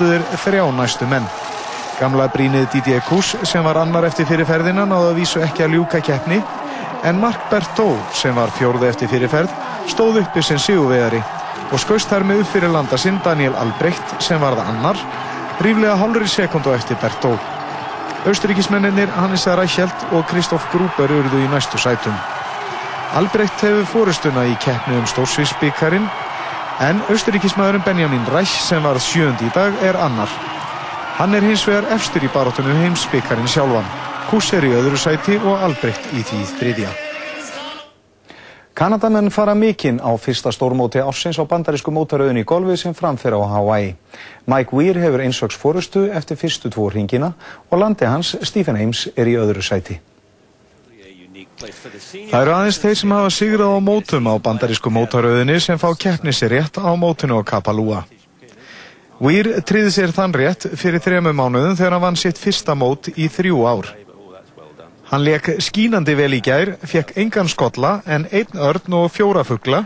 áttuður þrjá næstu menn. Gamla brínið Didier Kous sem var annar eftir fyrirferðina náðu að vísu ekki að ljúka keppni en Mark Berthaud sem var fjórði eftir fyrirferð stóð uppi sem sigurvegari og skaust þær með upp fyrir landa sinn Daniel Albrecht sem var það annar ríflega hálfri sekundu eftir Berthaud. Austuríkismennir Hannes Rækjeld og Kristóf Grúber urðu í næstu sætum. Albrecht hefur fórustuna í keppni um stórsvísbyggarinn en austuríkismæðurinn Benjamin Ræk sem var sjöndi í dag er annar. Hann er hins vegar efstur í baróttunum heimsbyggarinn sjálfan. Kuss er í öðru sæti og Albrecht í því þriðja. Kanadamenn fara mikinn á fyrsta stórmóti ársins á bandarísku mótarauðin í golfi sem framfyrir á Hawaii. Mike Weir hefur einsvags fórustu eftir fyrstu tvo ringina og landi hans, Stephen Ames, er í öðru sæti. Það eru aðeins þeir sem hafa sigrað á mótum á bandarísku mótarauðinni sem fá keppni sér rétt á mótinu á Kapalúa. Weir triði sér þann rétt fyrir þremu mánuðum þegar hann vann sitt fyrsta mót í þrjú ár. Hann leik skínandi vel í gær, fekk engan skotla en einn örn og fjóra fuggla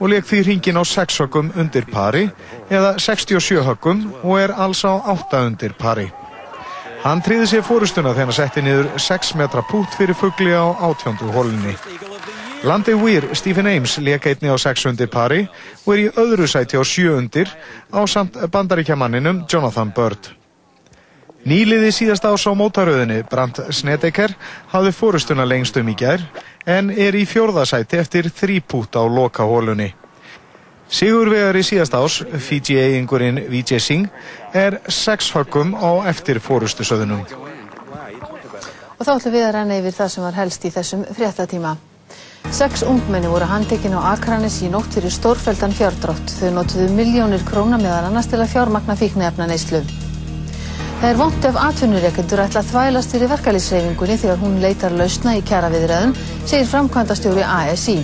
og leik því hringin á 6 höggum undir pari eða 67 höggum og er alls á 8 undir pari. Hann triði sér fórustuna þegar hann setti niður 6 metra pút fyrir fuggli á átjóndu hólunni. Landi Weir, Stephen Ames, leik einni á 6 undir pari og er í öðru sæti á 7 undir á samt bandaríkjamanninum Jonathan Bird. Nýliði síðast ás á mótaröðinni, Brandt Snedeker, hafði fórustuna lengst um í gær en er í fjórðasæti eftir þrýpút á loka hólunni. Sigurvegar í síðast ás, Fiji-eigingurinn Vijay Singh, er 6 höggum á eftir fórustusöðunum. Og þá ætlum við að renna yfir það sem var helst í þessum fréttatíma. Sex ungmenni voru handtekinn á Akranis í nótt fyrir stórfeldan fjárdrátt. Þau notuðu miljónir króna meðal annars til að fjármagna fíknefna neyslu. Það er vont ef atvinnureikendur ætla að þvælast fyrir verkalýsreifingunni þegar hún leitar lausna í kjara viðræðum, segir framkvæmdastjóri ASI.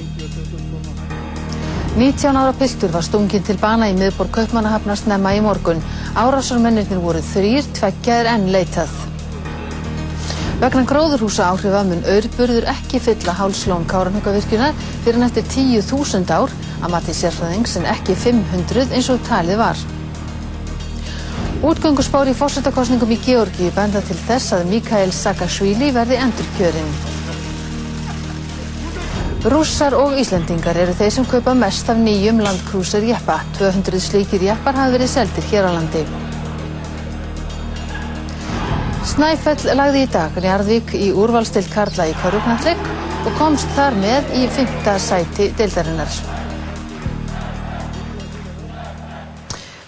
19 ára piltur var stungin til bana í miðborg Kaupmannahafnar snemma í morgun. Árásarmennir voru þrýr, tveggja er enn leitað. Vegna gróðurhúsa áhrifa mun auðburður ekki fylla hálslón Káranhugavirkjunar fyrir en eftir 10.000 ár að mati sérfræðings en ekki 500 eins og talið var. Útgöngusspár í fórsetakostningum í Georgi benda til þess að Mikael Saakashvili verði endurkjörinn. Rússar og Íslendingar eru þeir sem kaupa mest af nýjum landkrúsar jeppa. 200 slíkir jeppar hafa verið seldir hér á landi. Snæfell lagði í dag Njarðvík í úrvalstild Karla í Körugnatrygg og komst þar með í fymta sæti deildarinnar.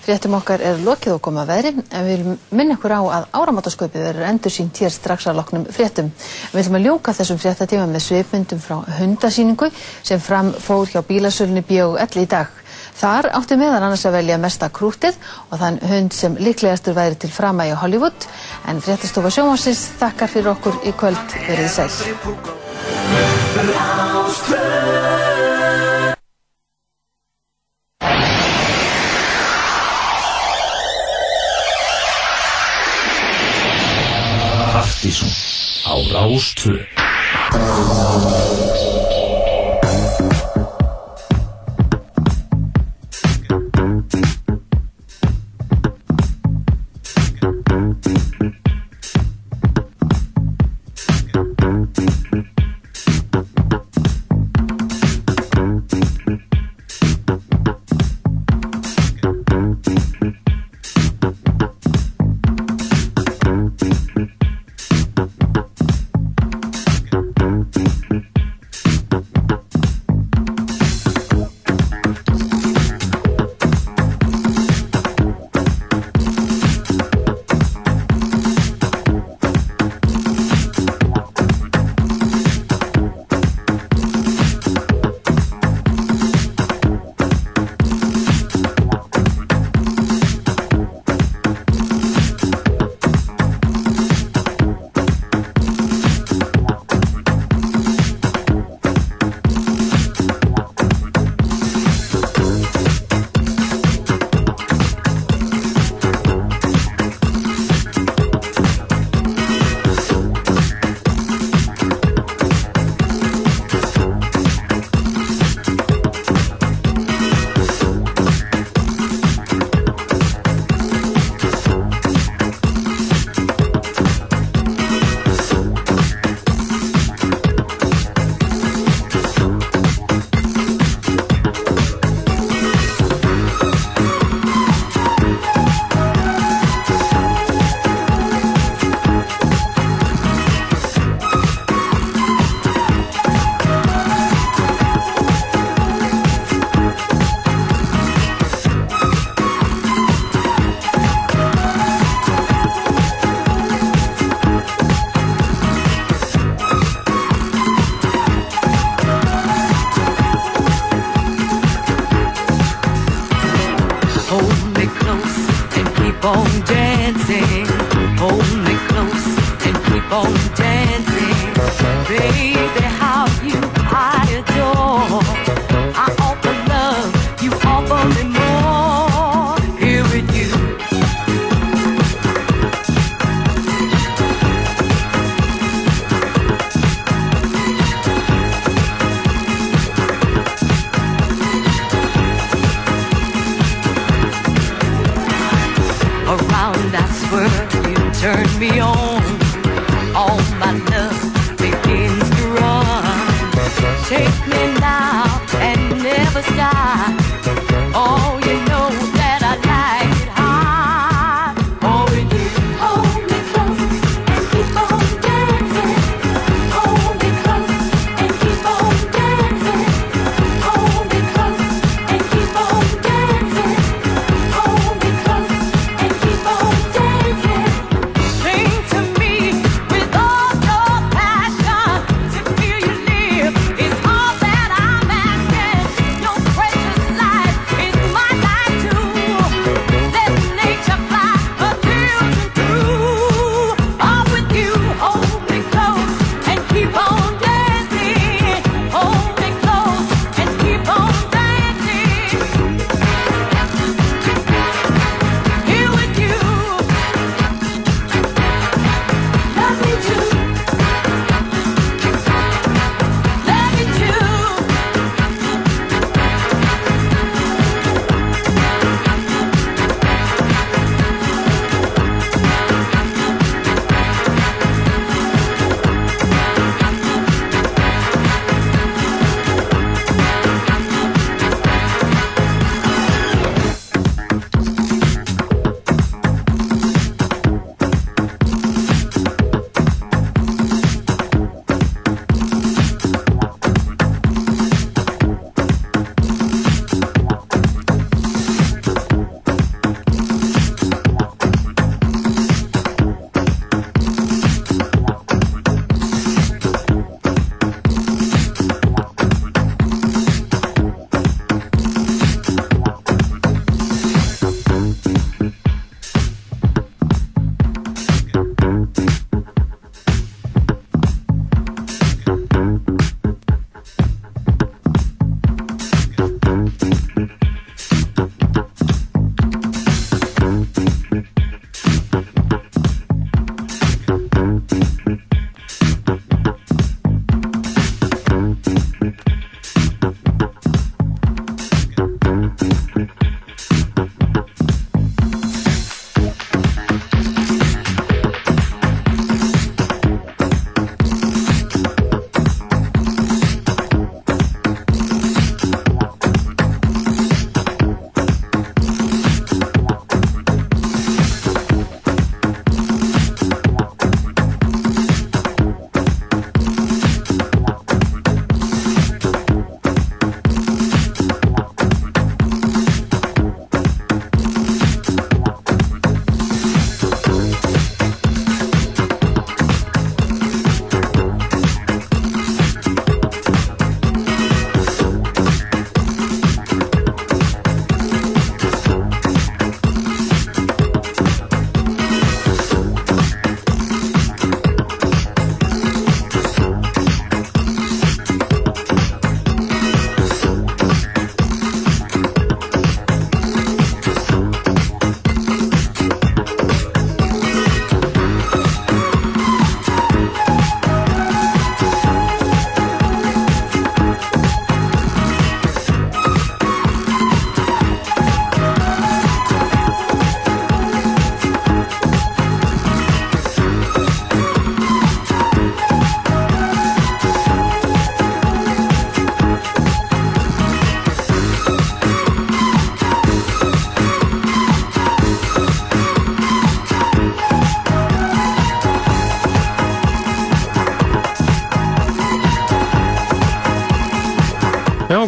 Fréttum okkar er lokið og koma veðri en við viljum minna ykkur á að áramátasköpið verður endur sínt hér strax að loknum fréttum. Við viljum að ljóka þessum fréttatíma með svipmyndum frá hundasýningu sem fram fór hjá bílasölunni B.O.L. í dag. Þar átti meðan annars að velja mesta krútið og þann hund sem líklegastur væri til frama í Hollywood en fréttastofa sjómasins þakkar fyrir okkur í kvöld verið sæl. Partísum á Rástvö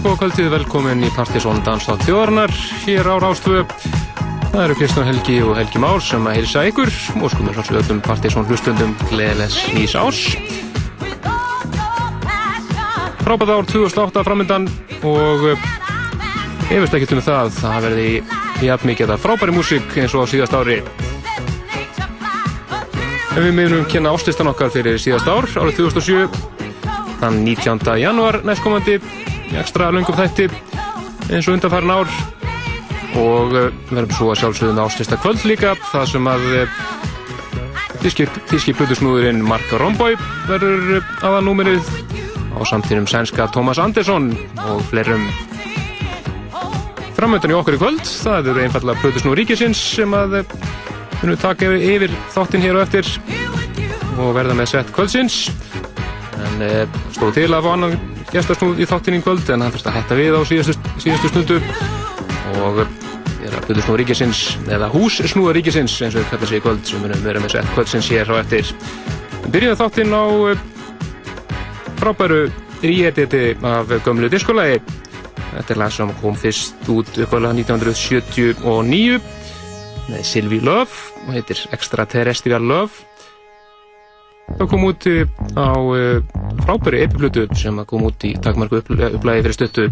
Já, góða kvöldið, velkomin í Partisón Danstátt þjóðarnar hér á Rástvö. Það eru Kristján Helgi og Helgi Már sem að heilsa ykkur og skumum svo öllum Partisón hlustundum gleðilegs nýs árs. Frábært ár 2008 framöndan og efist ekkert um það, það verði jafn mikið að frábæri músík eins og á síðast ári. En við miðnum kynna ástistan okkar fyrir síðast ár, árið 2007, þann 19. januar næstkomandi, í ekstra löngum þætti, eins og undanfærin ár. Og uh, verðum svo að sjálfsögðum ástista kvöld líka, það sem að uh, Þíski, þíski plutusnúðurinn Mark Romboy verður aðalnúmerið á samtíðum sænska Thomas Andersson og fleirum framöndan í okkur í kvöld það eru einfallega plutusnúður ríkisins sem að munum taka yfir, þáttinn hér og eftir og verða með sett kvöldsins en stóð til að fá annan gestasnúð í þáttinn í kvöld en hann þurfti að hætta við á síðastu, síðastu stundu. Og eða Plutusnúður ríkisins eða Hússnúður ríkisins eins og við kalla sig í kvöld sem við erum með sett kvöldsins hér á eftir. Byrjuðum þáttinn á frábæru ríediti af gömlu diskolagi. Þetta er lag sem kom fyrst út uppálega 1979 með Sylvie Love og heitir Extraterrestrial Love það kom út á frábæru epiplutu sem kom út í takmarku upplæði fyrir stuttu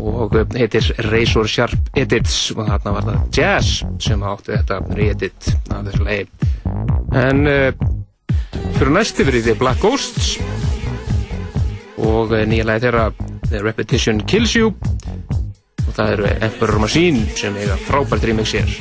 og heitir Razor Sharp Edits og þarna var það Jazz sem átti þetta re-edit af þessu lagi. En fyrir næst yfir í The Black Ghosts og nýja lagi þeirra The Repetition Kills You. Og það eru Emperor Machine sem eiga frábært remix hér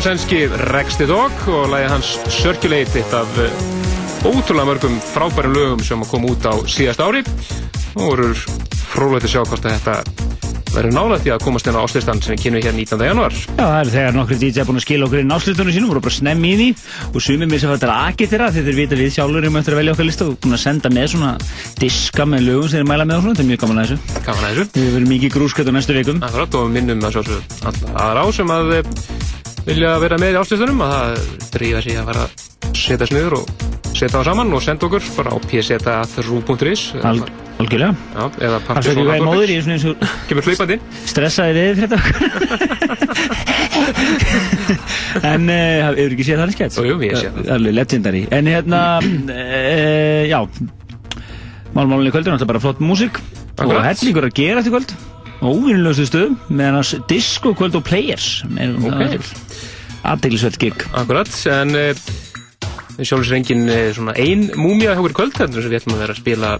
sænski Rex the Dog og lagi hans Circulate eitt af eh, ótrúlega mörgum frábærum lögum sem kom út á síðast ári og voru frólægt að sjá hvort að þetta verður nálægt í að komast inn á áslistan sem við kynum hér 19. januar. Já, það er þegar nokkri DJ búin að skila okkur inn áslutunum sínum, voru bara snemm í því og sumið mér sem þetta er akið þeirra því þeir vita við sjálfur erum eftir að velja okkar lista og búin að senda með svona diska með lögum sem þeir mæla með og svona, þetta er mjög gaman að þessu. Gaman að þessu. Við verðum mikið grúskvætt á næstu vikum. Akkurat og minnum að sjálfsög aðra á sem að eh, vilja vera með í áslistunum að það drífa sig að fara að setja sniður og setja það saman og senda okkur bara á pseta.ru.is Al, algjörlega. Já, eða Það er ekki í móður í eins og Kemur hlaupandi stressaði við fyrir þetta En uh, hefur ekki séð það skets? Jú, jú, ég sé það. Alveg legendary. En hérna, uh, já Málmálunni í kvöldur, náttúrulega bara flott músík. Og hellingur að gera eftir kvöld. Óvinnulegustu stöðum Meðan hans disco kvöld og players Ok. Aðdeglisveld gig. Akkurat, en uh, sjálfsvegar engin uh, svona ein múmia hjá í kvöld þannig sem við ætlum að vera að spila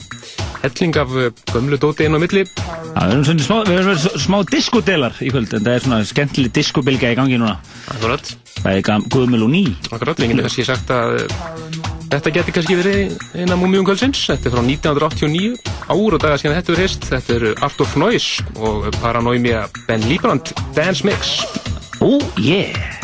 helling af uh, gömlu dóti inn á milli. Já, við erum svona smá, við erum svona smá diskodelar í kvöld En það er svona skemmtileg diskobilga í gangi núna. Akkurat, Bæði gam- guðmul og ný akkurat, við getum kannski sagt að þetta geti kannski verið eina múmium kvöldsins. Þetta er frá 1989 ár og daga síðan þetta er heist þetta er Art of Noise og Paranoimia Ben Librand Dance Mix. Oh yeah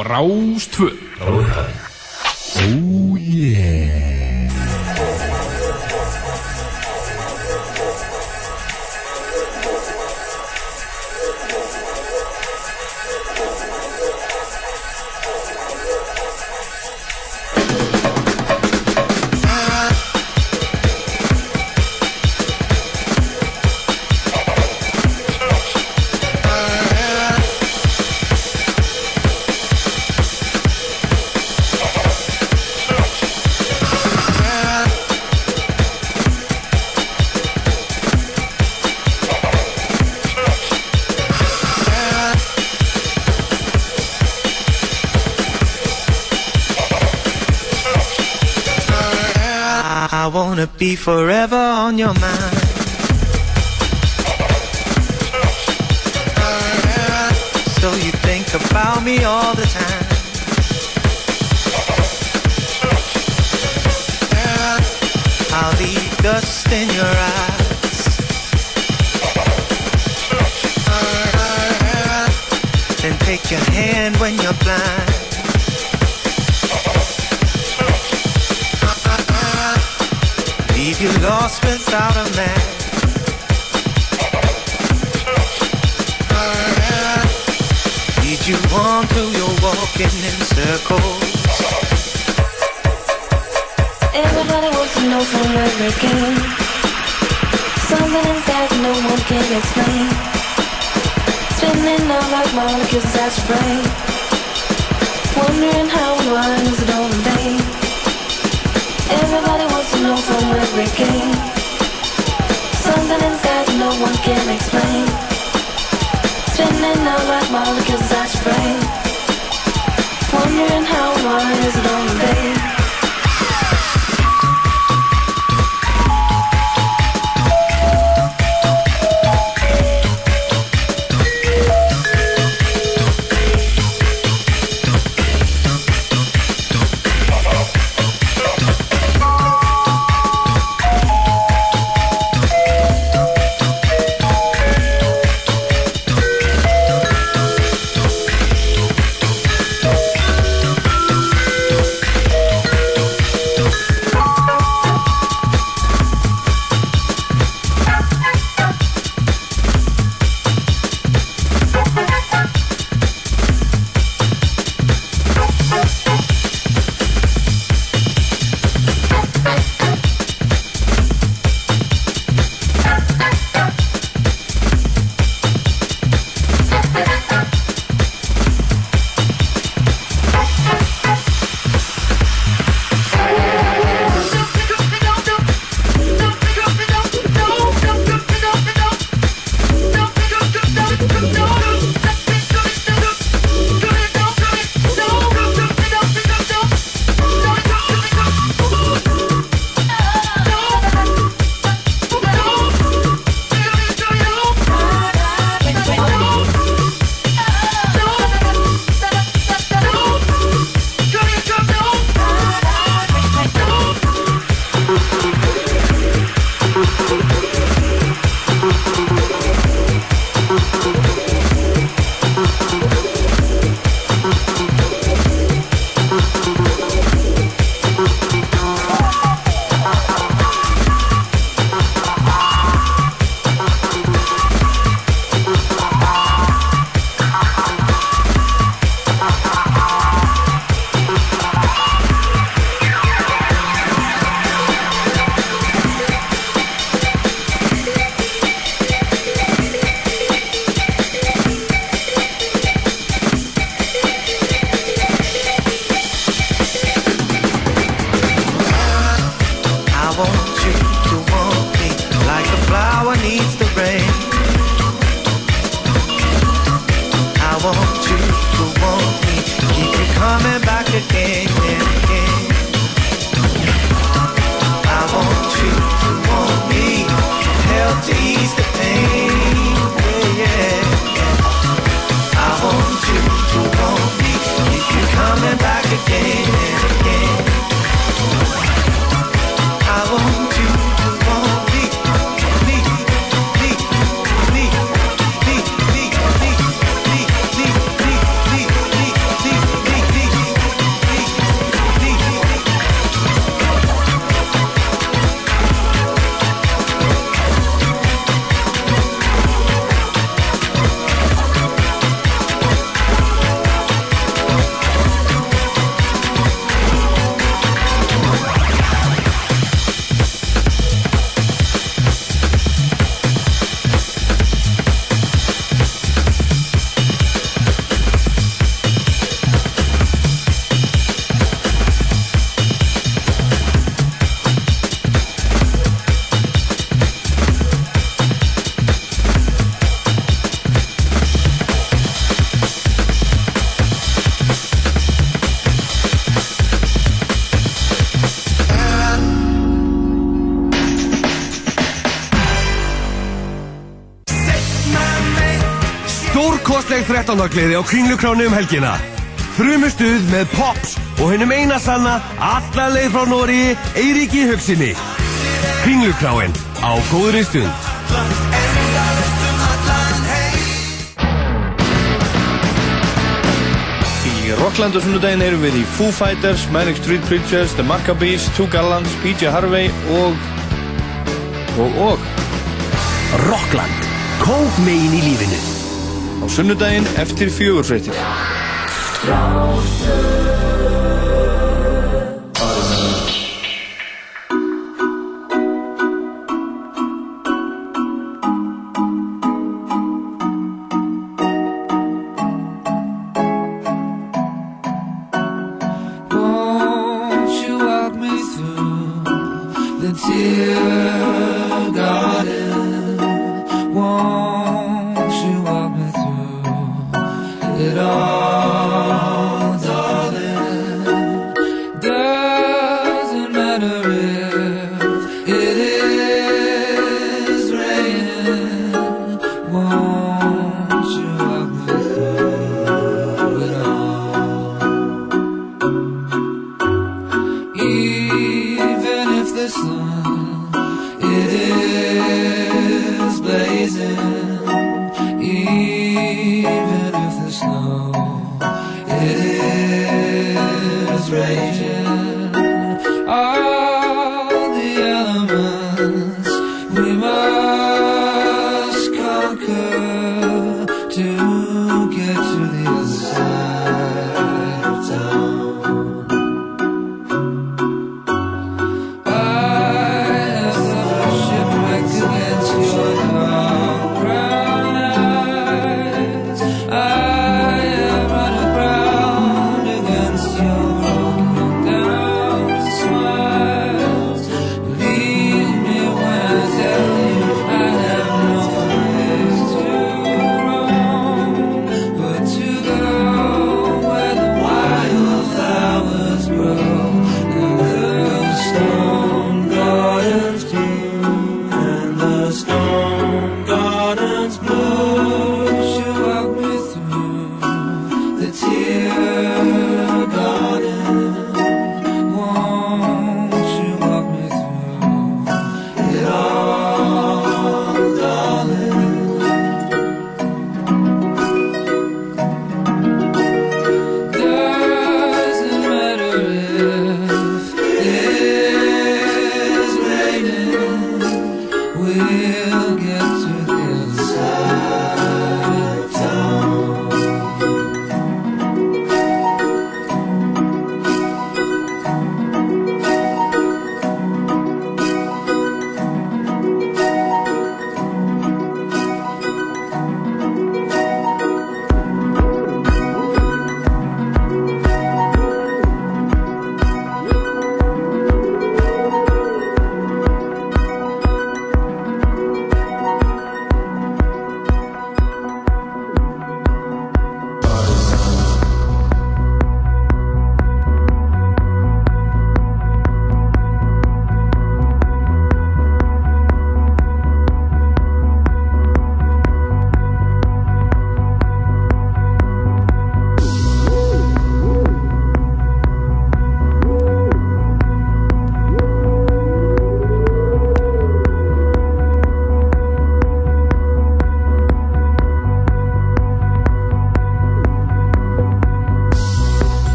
á Rástvö be forever on your mind. Stórkostleg 13. gleði á Kringlukránu um helgina. Frumustuð með Pops og hennum eina sanna alla leið frá Nóri Eiríki Hugsinni. Kringlukráin á góðri stund. Í Rocklandu sunnudaginn erum við í Foo Fighters, Manic Street Preachers, The Maccabees, Two Gallants, PJ Harvey og... og og... Rockland. Kók megin í lífinu. Á sunnudaginn eftir fjögurfréttir.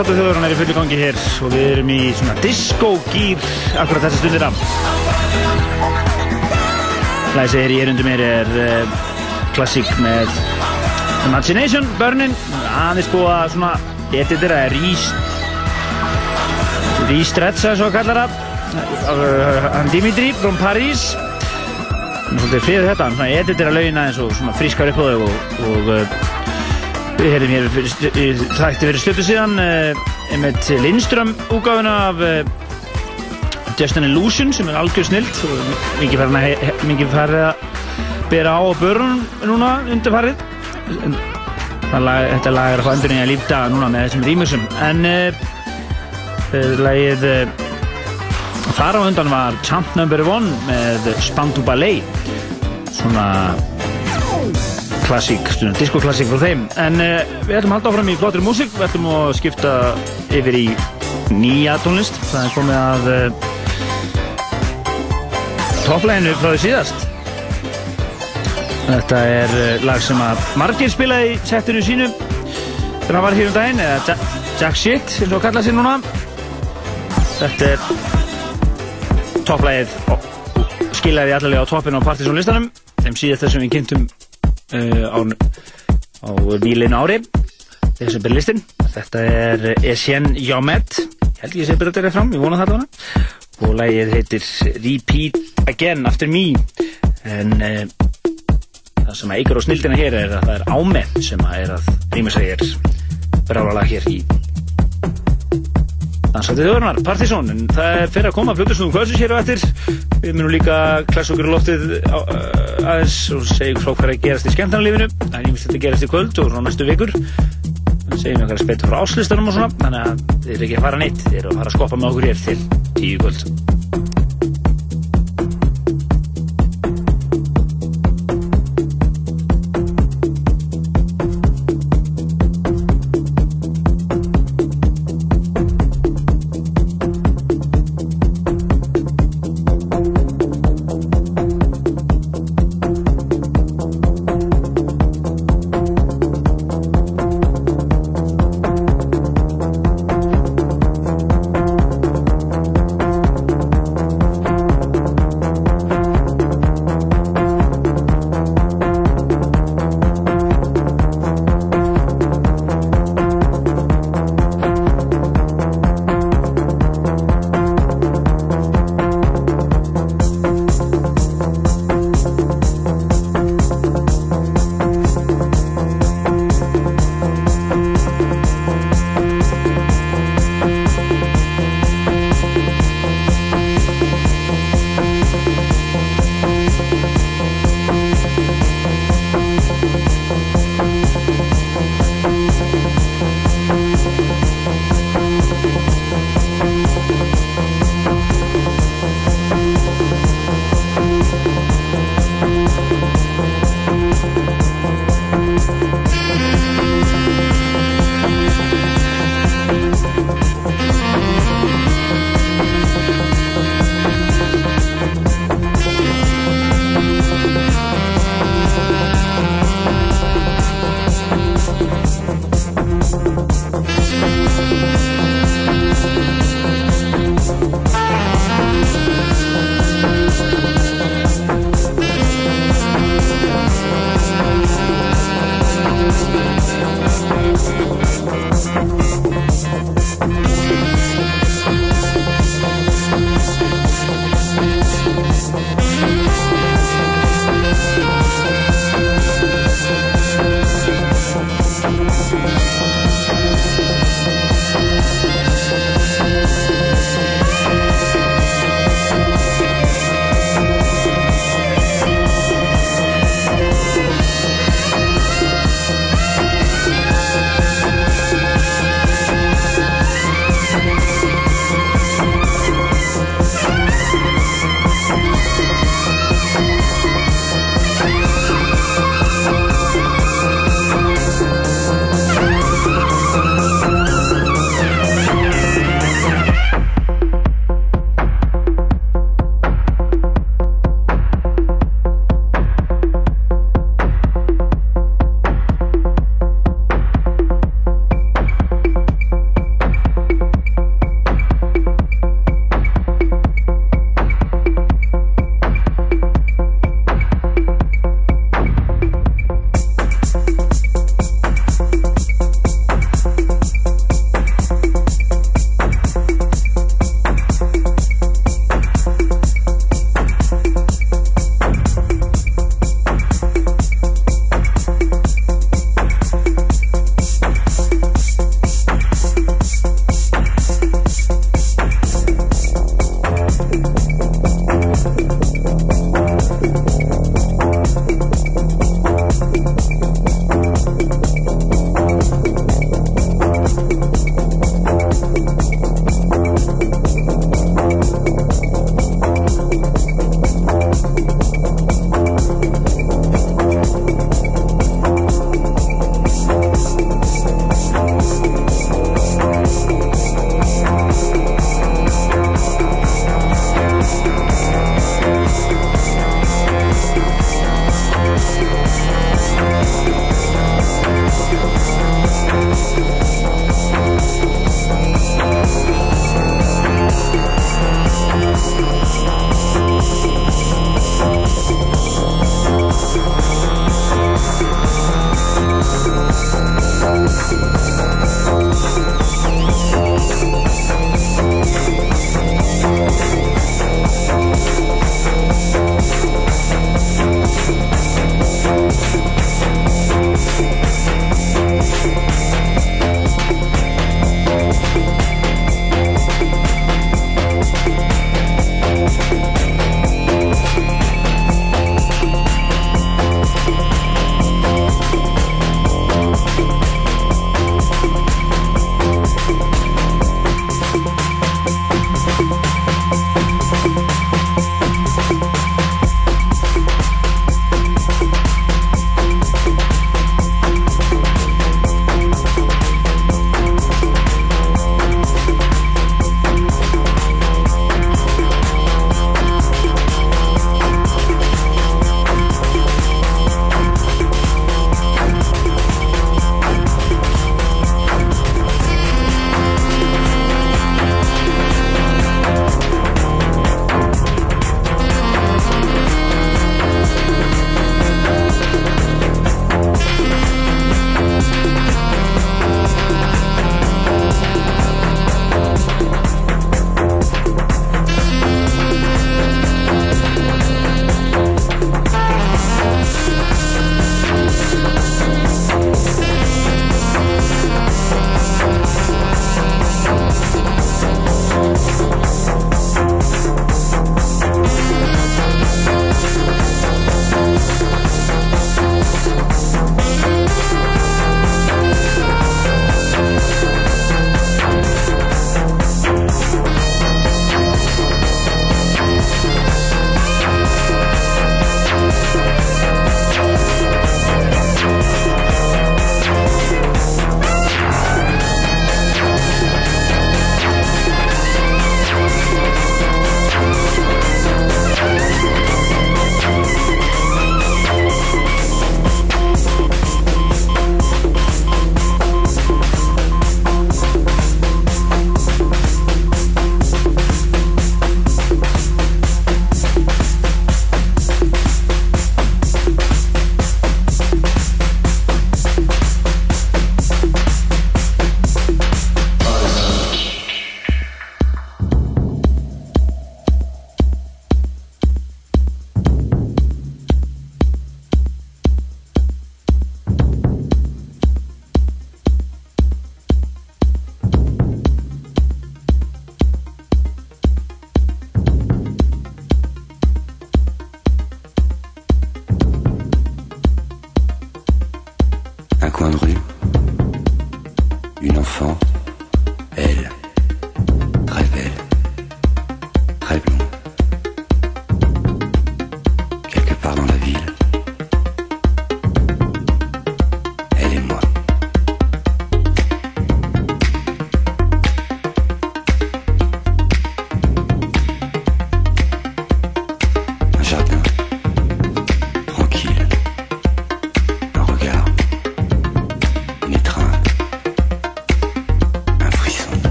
Dansáttu þjóðurinn er í fulli gangi hér og við erum í svona disco-gýr akkurat þessa stundina. Læsið hér í erundu mér er uh, klassík með Imagination, Burnin, aðeins búið að svona editera, rýstretsa svo að kalla það, hann Dimitri frá París. Hann svolítið fyrir þetta, hann editera laugina eins og svona frískar upp á þau og, og uh, Við heyrðum hér í þætti fyrir stötu síðan uh, einmitt Lindström úgáfuna af uh, Just an Illusion sem er algjör snilt og mikið farin að, farið að bera á á börnum núna það lag, þetta lag er að fá endur nýja lífdaga núna með þessum rýmursum en uh, lagið þar á undan var Champ Number One með Spandu Ballet. Svona klassík, diskoklassík frá þeim. En uh, við ætlum að halda áfram í flottri músík. Við ætlum að skipta yfir í nýja tónlist. Það er komið að uh, toppleginu frá því síðast. Þetta er uh, lag sem að margir spilaði í settinu sínu. Þegar hann var hér um daginn eða Jack, Jack Shit, eins og kalla sér núna. Þetta er topplegið skilaði allavega á toppinu á Partiðsson listanum þeim síðast þessum við kynntum á, á nýleinu ári þessi er listin þetta er Etienne Jomet. Held ég sé betur þetta fram, ég vona það allavega og lagið heitir Repeat Again After Me. En uh, það sem eigur á snildina hér er að það er Ámen sem að er að rýma sig hér. Brálalag hér í Dansandi þjóðurnar, Partizón, en það er fyrir að koma fljóttusnúðum kvöldsins hér á eftir. Við munum líka klassa okkur í loftið aðeins og segja ykkur frá hvað er að gerast í skemmtarnalífinu. Það er þetta að gerast í kvöld og frá næstu vikur. Það segjum okkar að speta frá áslistanum og svona, þannig að þið er ekki að fara neitt, þið eru að fara að skoppa með okkur hér til tíu kvöld.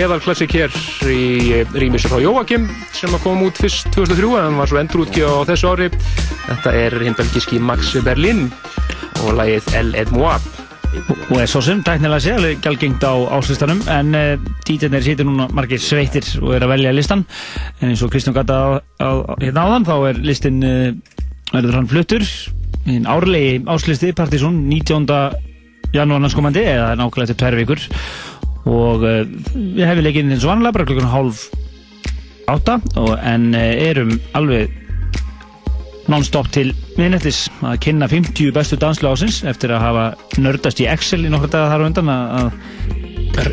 Já, eðal klassik hér í rýmis frá Jóakim sem að koma út fyrst 2003 en var svo endurútgjöf á þessu ári. Þetta er hinn belgiski Max Berlin og lagið El et moi. og er svo sem tæknilega sé alveg gjaldgengt á áslistanum en uh, dítarnir sýtir núna margir sveittir og er að velja listan en eins og Kristján gata á, á, hérna áðan þá er listin uh, verður hann fluttur árlegi áslisti Partíson 19. janúar næstkomandi eða nákvæmlega til tvær vikur og uh, við hefum leikinn eins og vanlega bara klukkan hálf átta. Og, en uh, erum alveg non-stop til minnettis að kynna 50 bestu danslu ásins eftir að hafa nördast í Excel í nokkra daga þar á undan að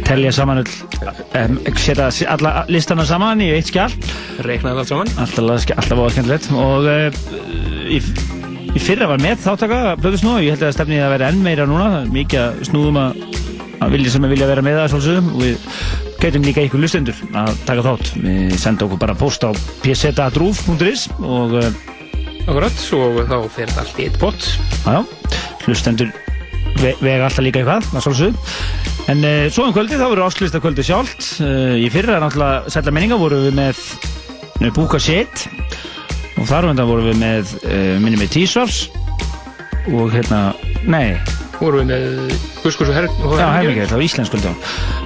telja saman um, setja alla listana saman í eitt skjál Reiknaði allt saman. Alltaf, alltaf var skemmtilegt. Og uh, í, í fyrra var með þáttaka blöðusnú og ég held að stefnið að vera enn meira núna. Það mikið snúðum að vilja sem vilja vera með það svolsögum og við gætum líka ykkur lustendur að taka þátt við senda okkur bara post á pseta.ruf.is og uh, Akkurat, og þá fer þetta allt í eitt pott. Já, hlustendur ve vega alltaf líka eitthvað, það svolsög. En uh, svo um kvöldi þá verður áslista kvöldi sjálft. Uh, í fyrra náttúrulega sætla minninga vorum við með uh, Búka Shit og þar undan vorum við með minni með T-Sors og hérna, nei vorum við með Guskus og Herg Já, hermingi, það var íslensk kvöldi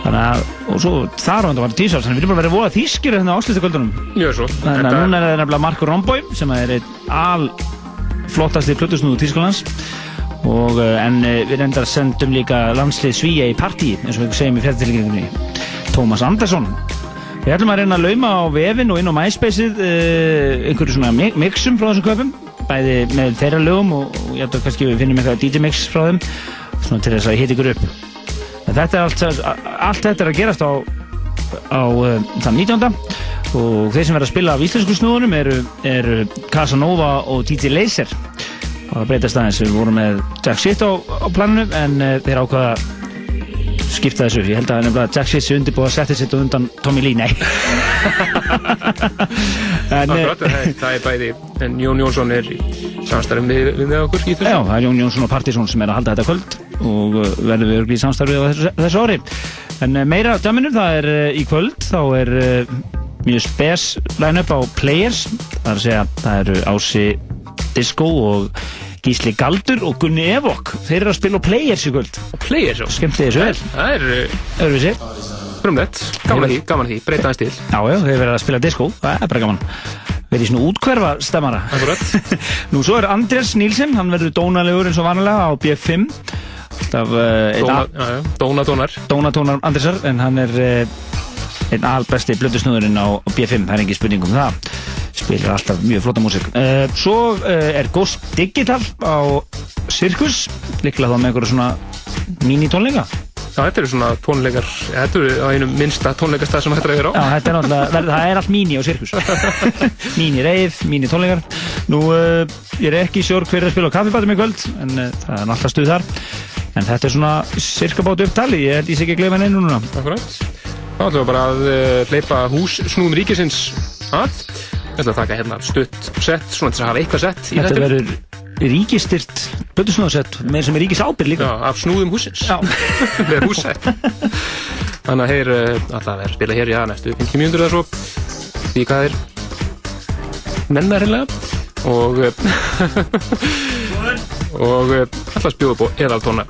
Þannig að, og svo þar var T-Sors þannig að við erum bara verið voða þýskir hérna á kvöldunum. Mjög svo. Þannig að núna er það nefnilega Marko Rombói sem er einn al flottasti plötusnúðu Tískalands og, uh, en uh, við reyndar sendum líka landslið Svíja í partí eins og við segjum í fjartilgjengunni Tómas Andersson. Við ætlum að reyna að lauma á vefin og inn á MySpaceið uh, einhverju svona mi- mixum frá þessum köpum bæði með þeirra lögum og, og ég ætlum kannski við finnum eitthvað DJ mix frá þeim svona til þess að hita ykkur upp en þetta er allt, allt þetta er að gerast á, á uh, þann 19. og þeir sem verða að spila af íslensku snúðunum eru, eru Casanova og DJ Laser og það breytast aðeins við vorum með Jack Shit á, á planinu en uh, þeir ákvaða að skipta þessu, ég held að nefnilega Jack Shit sé undirbúið að setja sitt undan Tommy Lee, nei. En, eh, Akkurat, það, það er bæði en Jón Jónsson er í samstarfum við, við með okkur í þessu Já, það er Jón Jónsson og Partísson sem er að halda þetta kvöld og uh, verður við í samstarfið á þessu, þessu ári. En uh, meira af djaminur, það er í kvöld, þá er mjög spes line-up á Players, það er að segja, það eru Ási Disco og Gísli Galdur og Gunni Evok. Þeir eru að spila á Players í kvöld. Players, já. Skemmt þið þessu vel. Það er Öðruvísi. frumlegt, gaman því, gaman því, breyta hans til. Já, já, þeir verða að spila disco, það er bara gaman. Verið í svona útkverfa stemmara. Akkurat. Nú, svo er Andrés Nílsen, hann verður dónalegur eins og vanlega á B5. Alltaf uh, Dónatónar. Dónatónar Andresar en hann er uh, einn albesti blöndusnúðurinn á B5 það er engin spurning um það spilir alltaf mjög flotta músík. Uh, svo uh, er Ghost Digital á Circus líklega þá með einhverju svona mini-tónleika Já, þetta eru svona tónleikar, þetta eru á einum minnsta tónleikastað sem hættir að vera á. Já, þetta er náttúrulega, það er allt mini á Circus mini reið, mini tónleikar. Nú, uh, ég er ekki sjór hver er að spila á kaffibátum í kvöld en uh, það er alltaf stuð þar. En þetta er svona cirka bát upptali ég held ég sé ekki að gleyma neinu núna. Akkurat. Þá ætlum við bara að uh, hleypa hús snúðum ríkisins að. Ég ætla að taka hérna stutt sett, svona til að hafa eitthvað sett í Þetta þetta. verður ríkistyrt Bötusnóðsett, með sem er ríkis ábyrg líka Já, af snúðum húsins. Já. Með húsett. Þannig að þeir uh, alltaf verður spila hér, já, næstu 50 mínútur eða svo. Því hvað er menna hreinlega. Og, uh, og uh, alltaf upp á eðaltóna.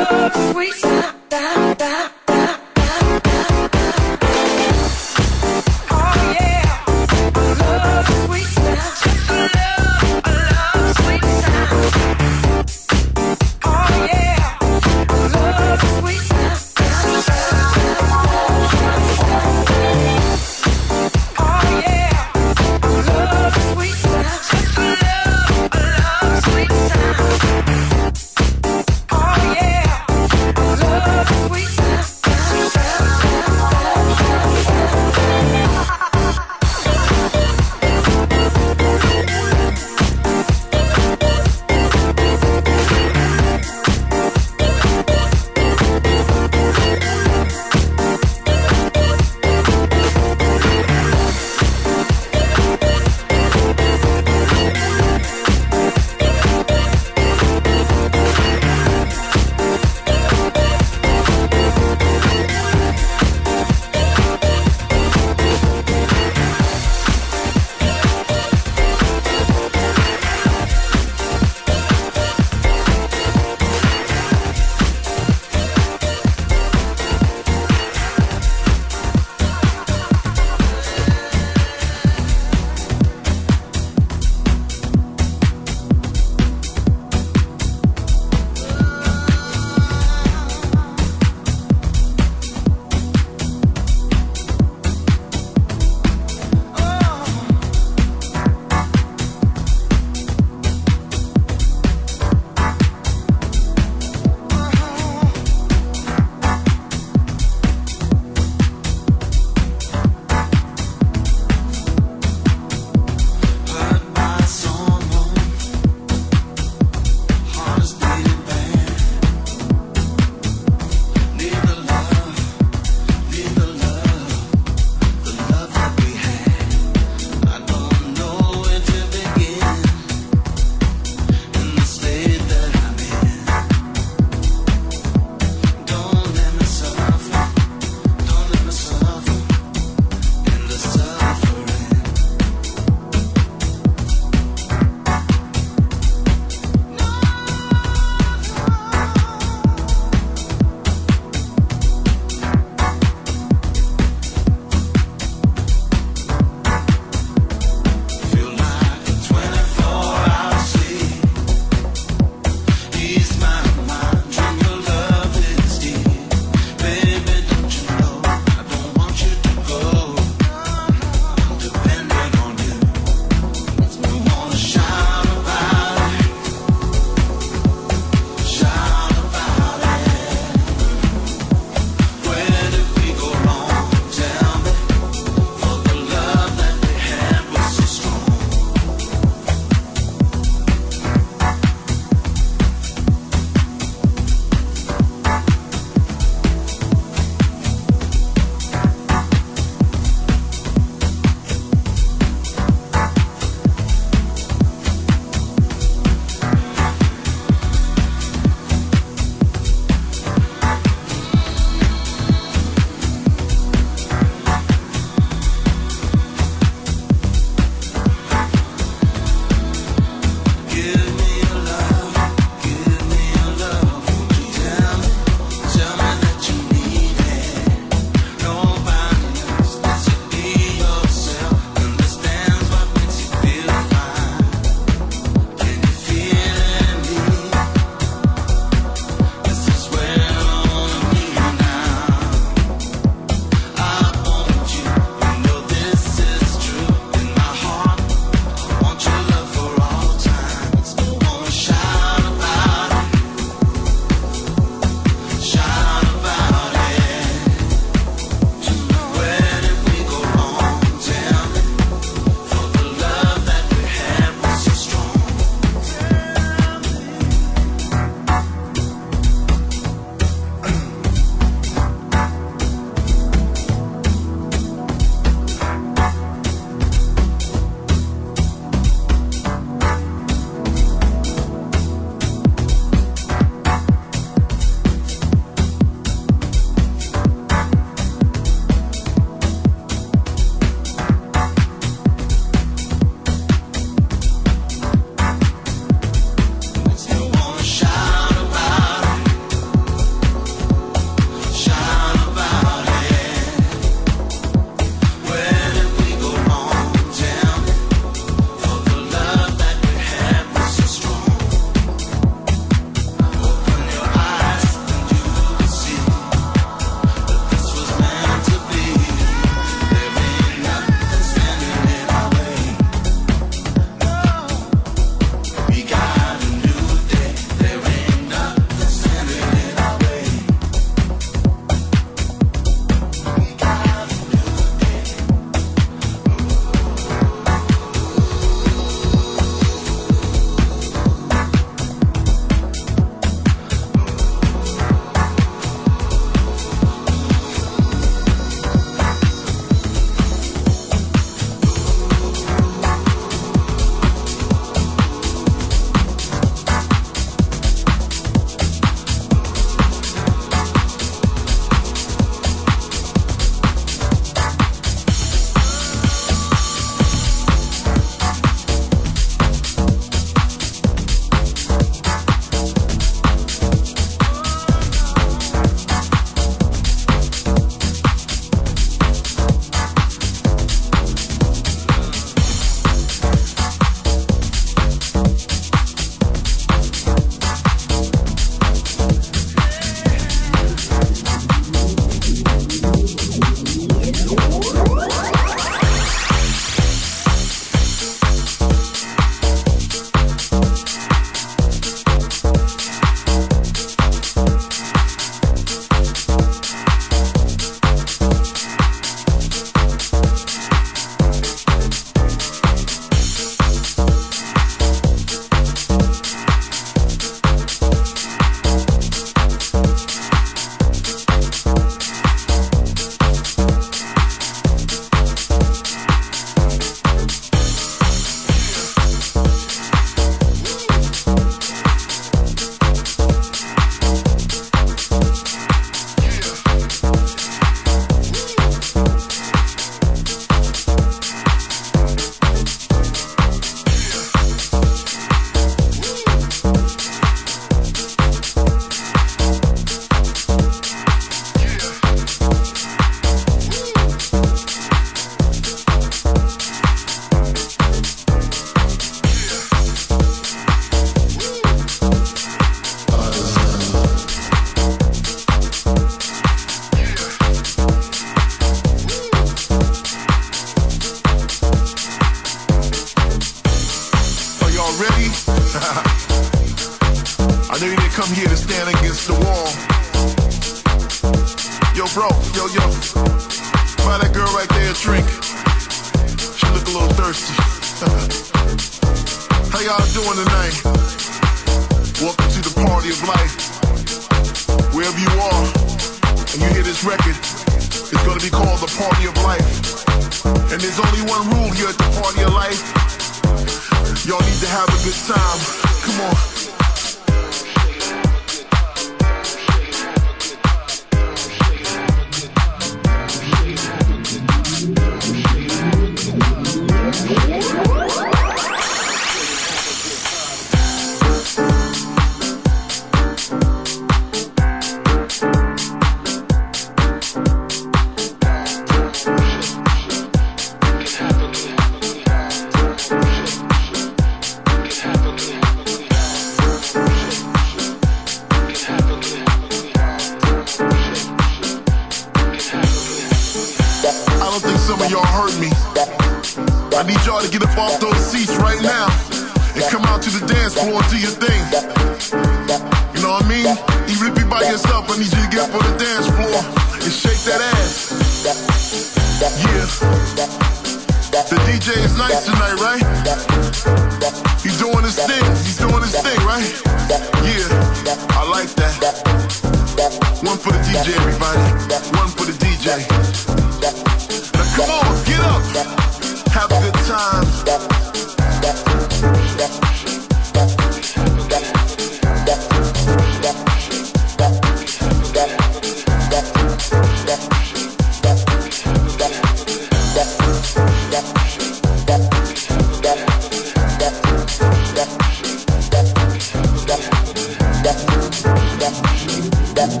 that,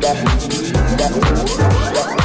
that, that, that.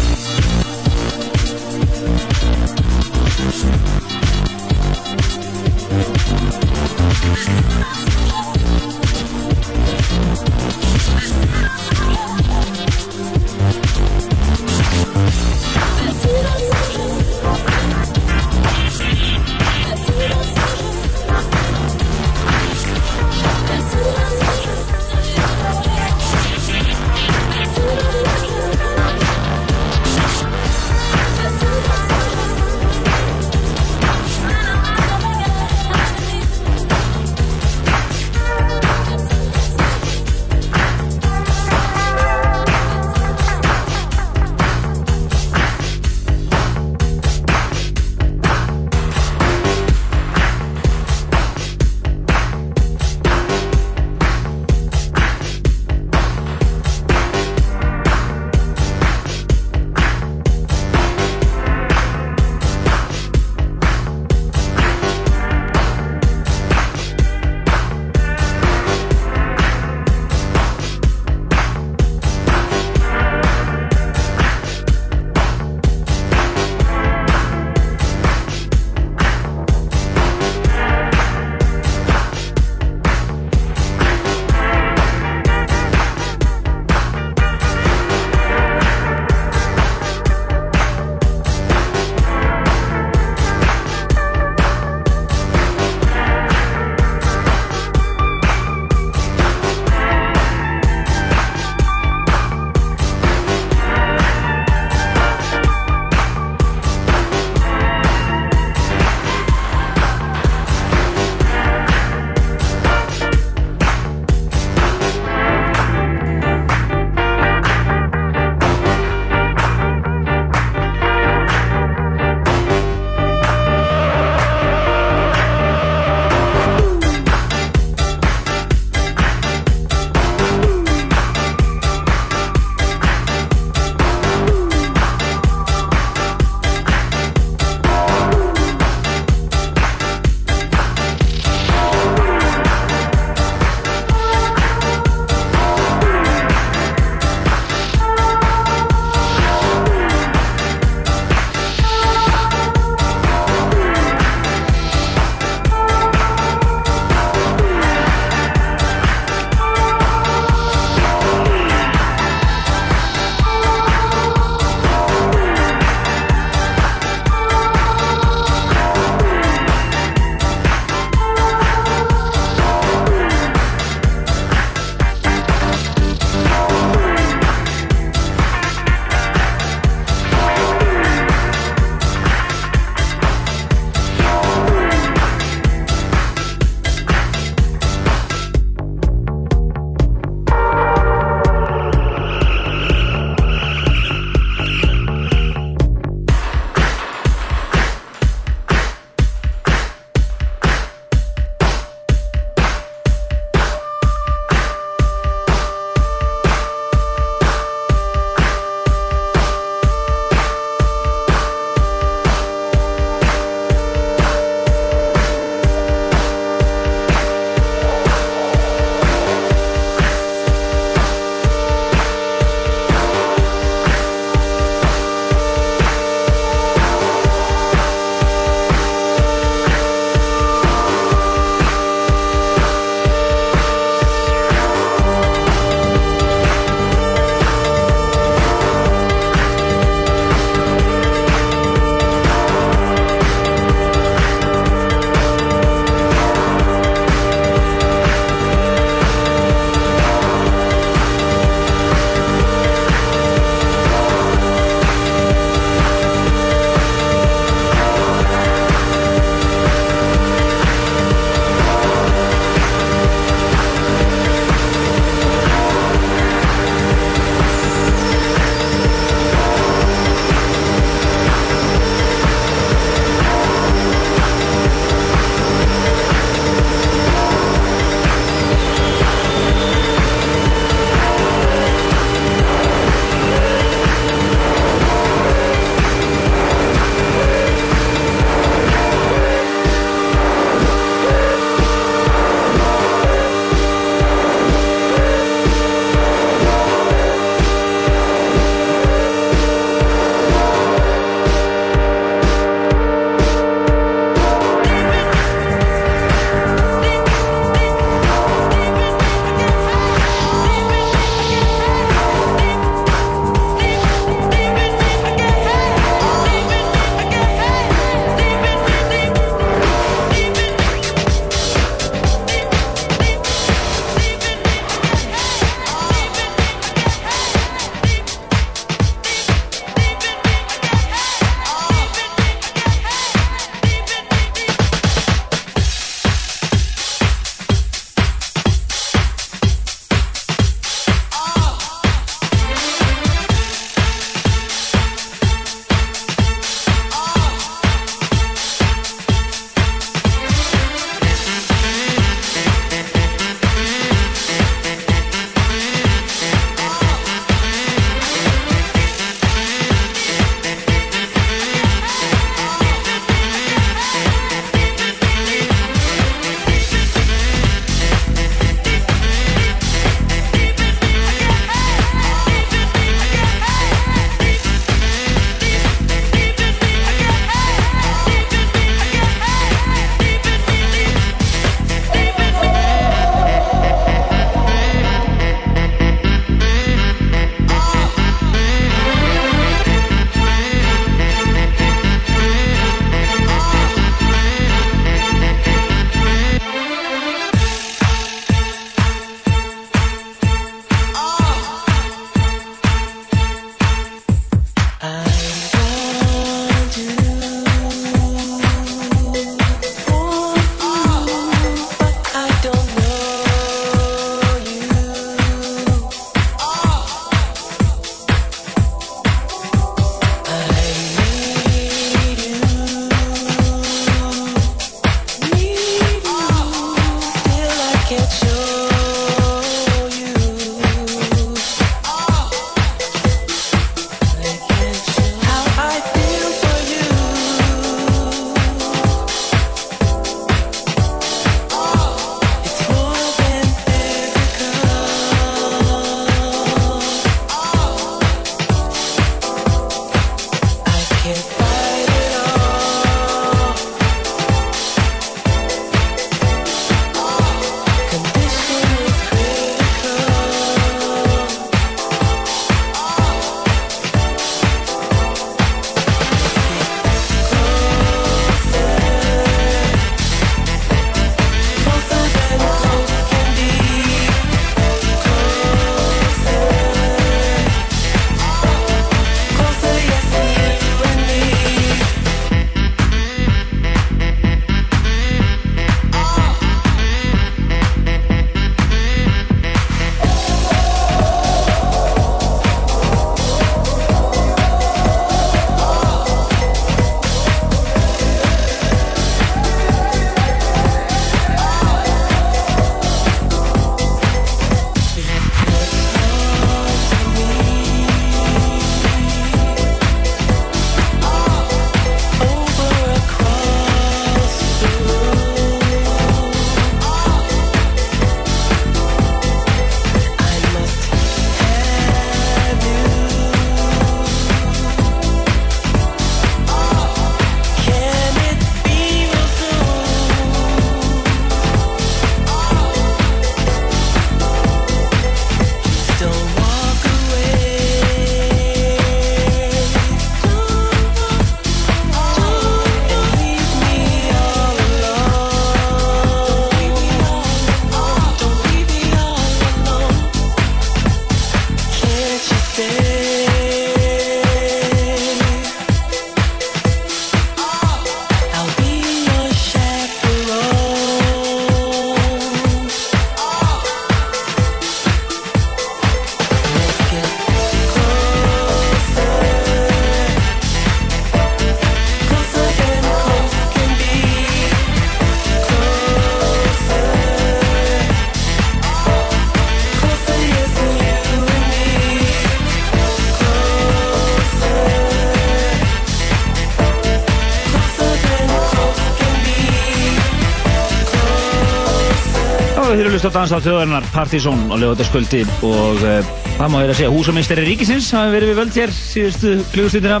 Að hlusta á þjóðarinnar Partizón og lögutaskvöldi og uh, það má hér að segja húsameisteri ríkisins hafi verið við völd hér síðustu klugustundina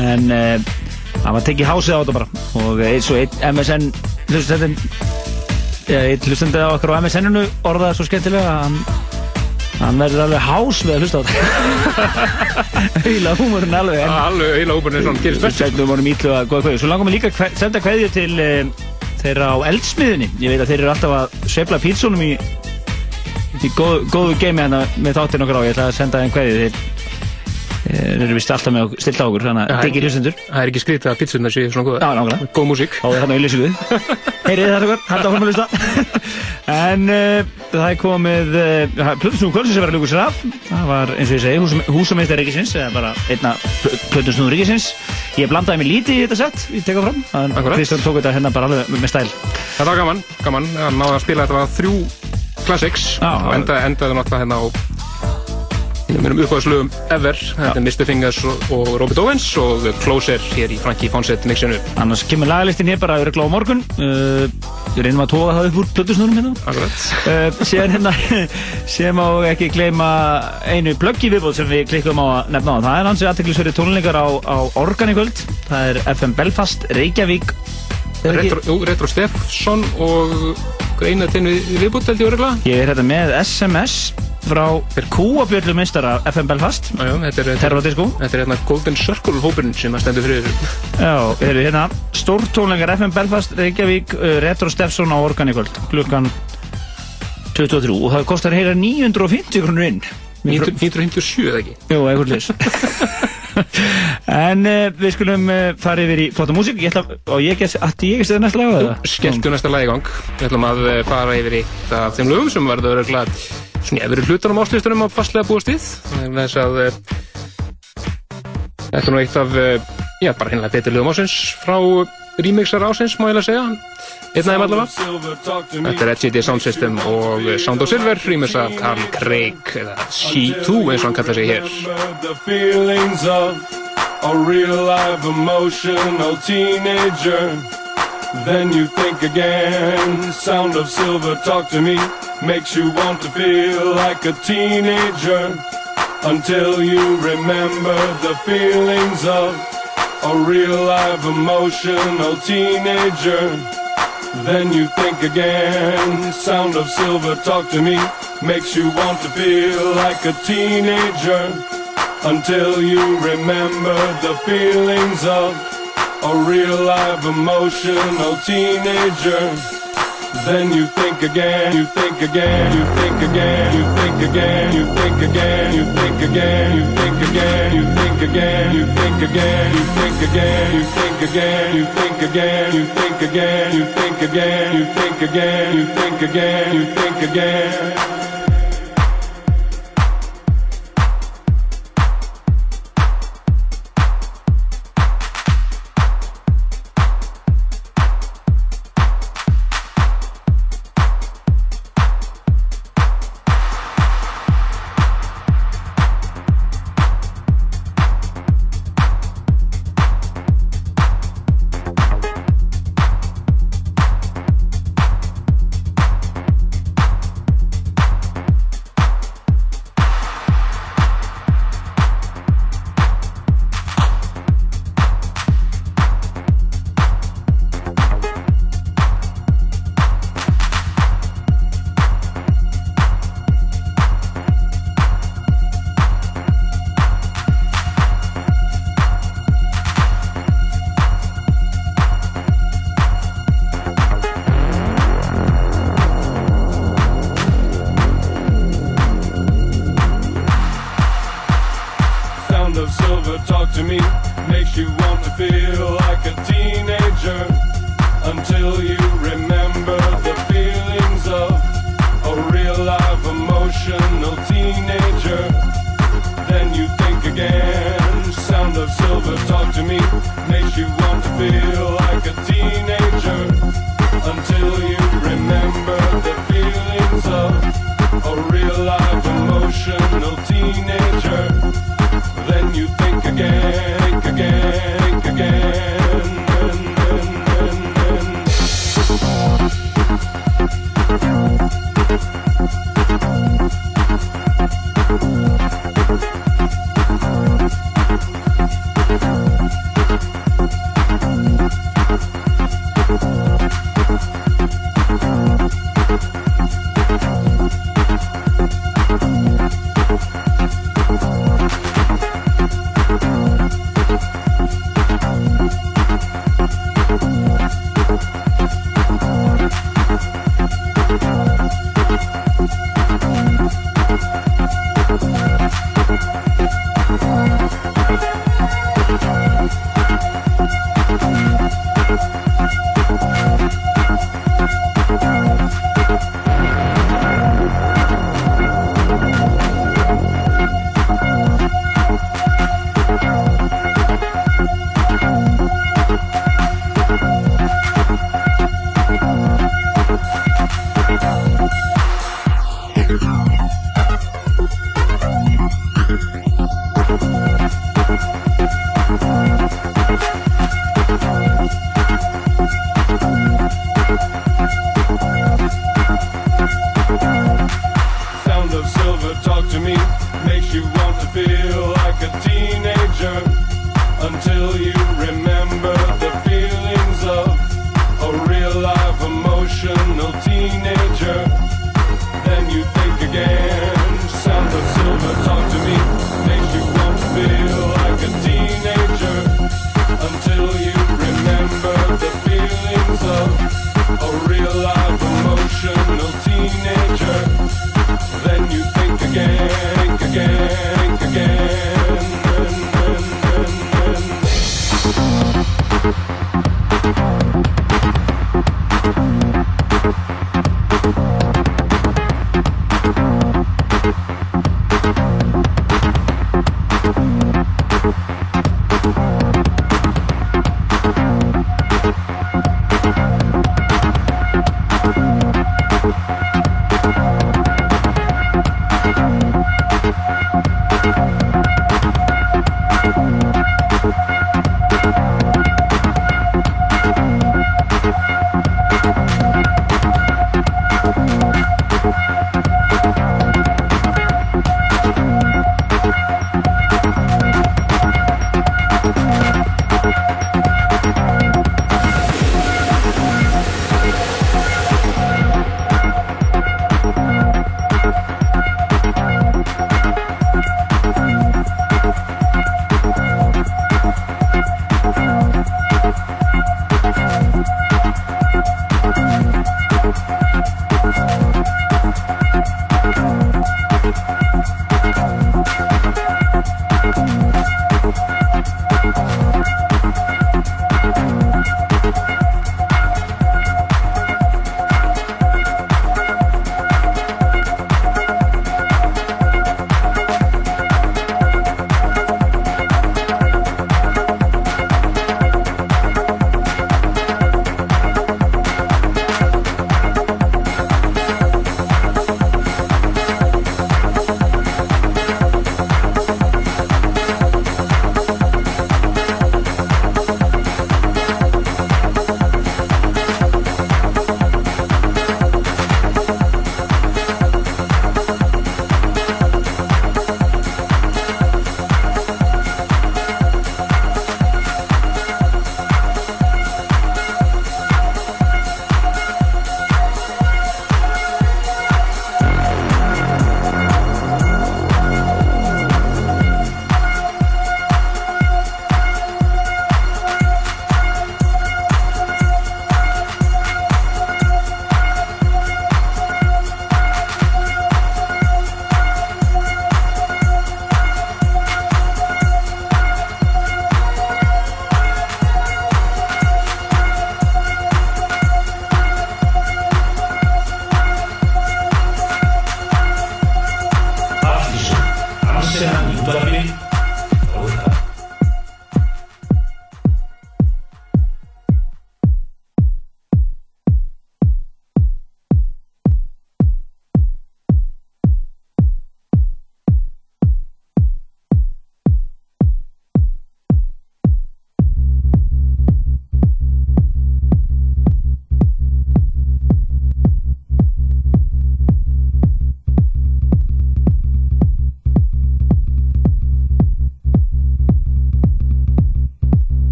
en það var tekið hásið á þetta bara og eins og einn MSN einn hlustendin á okkar á MSN-unu orðaði svo skemmtilega að hann hann verður alveg hás við að hlusta á þetta. Eila húmurinn alveg Alveg eila húmurinn er svona góða kveðju Svo langar mig líka að senda kveðju til um, þeirra á eldsmiðunni Ég veit að þeir eru alltaf að sveifla pítsónum í í góð, góðu geimi hérna með þáttinn okkar á. Ég ætla að senda þeim kveðju þeir þeir eru vist alltaf með stilt á okkur þannig að diggi hlustendur. Það er ekki skrítið að pítsunar séu svona góða Já, nákvæmlega. Góð músík. Þá er hann auðlýsingu Heyrið það okkur, halda áfram að hlusta. En uh, það er komið uh, Plötusnúðu kvöldsins sem var að ljúka sér af Það var eins og ég segi húsum, húsameistar ríkisins eða bara einna plötusnúðu ríkisins. Ég blandaði mig lítið í þetta sett Ég teka fram en Akkúrat. Kristján tók þetta hérna bara alveg með stæl. Þetta var gaman, gaman. Hann náði að spila þetta var þrjú classics og enda, endaði náttúrulega hérna á mínum uppáðslögum ever. Þetta er Mr. Fingers og, og Robert Owens og Closer hér í Frankie Fawcett mixinu. Annars kemur lagalistin hér bara örugglega á morgun. Uh, Við reynum að tóka það upp úr plötusnúrum hérna. Uh, Síðan hérna sem á ekki gleyma einu pluggi viðbóð sem við klikkum á að nefna á. Það er hans aðteklisverið tónleikar á, á Organ í kvöld. Það er FM Belfast, Reykjavík. Retro, jú, Retro Steffsson og eina tinn við viðbútt held ég öruglega Ég er hérna með SMS frá Kúabjörlu meistara FM Belfast. Já, já, þetta er, hérna Golden Circle hópurinn sem að stendur fyrir þessu. Já, eru hérna stórtónleikar FM Belfast, Reykjavík, uh, Retro Steffsson á Organ í kvöld klukkan 23 og það kostar heyra 950 krónur inn. 957 eða ekki? Jú, eitthvað leys En uh, við skulum uh, fara yfir í flotta músík og ég get, ætti ég að segja næsta lag eða? Skelltu næsta lag í gang. Við ætlum að eh, fara yfir í það þeim lögum sem verður öruglega svona efri hlutunum áslistunum á fastlega við. Vegna þess að Þetta er nú eitt af já, bara hinnlega betur lögum ásins frá remixar ásins, má ég lega segja Einn þeim allavega Þetta er HGD Sound System og Sound of Silver remix af Carl Craig eða C2 eins og hann kallar sig hér the feelings of a real live emotional teenager. Then you think again, sound of silver talk to me, makes you want to feel like a teenager. Until you remember the feelings of a real live emotional teenager. Then you think again, sound of silver talk to me, makes you want to feel like a teenager. Until you remember the feelings of a real live emotional teenager. Then you think again, you think again, you think again, you think again, you think again, you think again, you think again, you think again, you think again, you think again, you think again, you think again, you think again, you think again, you think again, you think again, you think again.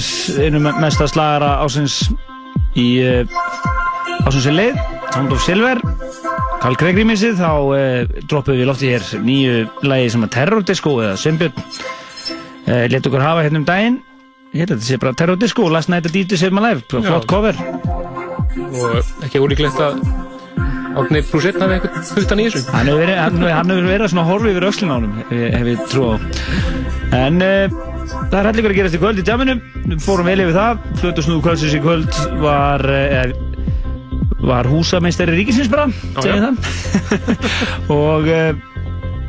Eftir einu me- mesta slagara ásins í uh, ásins er leið, Sound of Silver. Carl Craig remixið, þá uh, droppuðum við loftið hér nýju lagi sem að Terror Disco eða Sveinbjörn uh, let okkur hafa hérna um daginn. Að þetta sé bara Terror Disco, Last Night at My Life, bara Já. flott cover. Og ekki ólíklegt að pluss einn hafi eitthvað huttan í þessu. Hann hefur verið, hann, hann hefur verið svona horfa yfir öxlin á honum hef, ég trú á. En uh, það er hellingur að gerast í kvöld í djaminu við fórum vel yfir það. Flutusnúðu kvöldsins í kvöld var uh, var húsameistari ríkisins bara segjum það. Og uh,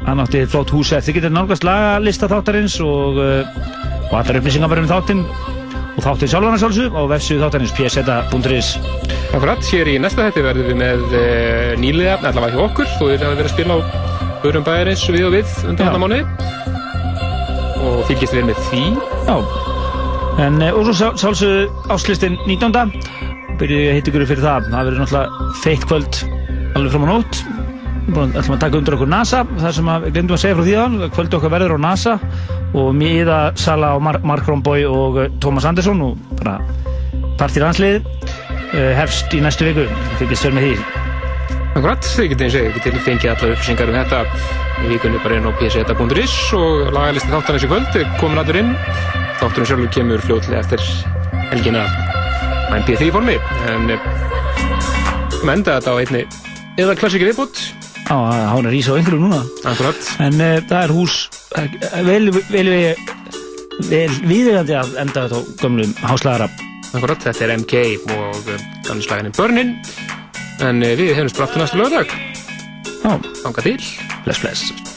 hann átti flott húsið þið getur nálgast lagalista þáttarins og, og allar upplýsingar bara um þáttinn og þáttinn sjálfan að sjálfsög á vefsíðu þáttarins pseta.is Akkurat, hér í næsta hætti verðum við með uh, nýliða, allavega hjá okkur. Þó við hefum verið að spila á öðrum bæjarins við og við undan þetta mánuði. Og fylgist við með því. Já, en uh, og svo sjálf- sjálfsögðu áslistin 19. byrjuði ég að hitta ykkur fyrir það. Það verður náttúrulega feitt kvöld alveg fram á nótt. Að- ætlum að taka undir okkur NASA. Það sem að, við glemdum að segja frá því að kvöld okkar verður á NASA. Og miða Sala og Mar Mark Romboy og uh, Thomas Andersson og bara partir hanslið uh, hefst í næstu viku. Fylgist vel með því. Akkurat, þið getið eins og ég getið fengið alla upplýsingar um þetta. Í vikunni bara inn á pseta.is og lagalisti þáttarins í kvöld komin allir inn þátturinn sjálfur kemur fljótlega eftir helgina á MP3 formi. En eh, við enda þetta á einni eða klassiki viðbútt Já, hann er ís á einhverju núna. Akkurat. En uh, það er hús uh, vel, vel, vel, viðegandi að enda þetta á gömlum háslagara Akkurat, þetta er MK og danslaginni Börnin. En eh, við hefum spráttu næstu lögdag Já. Þanga til. Bless, bless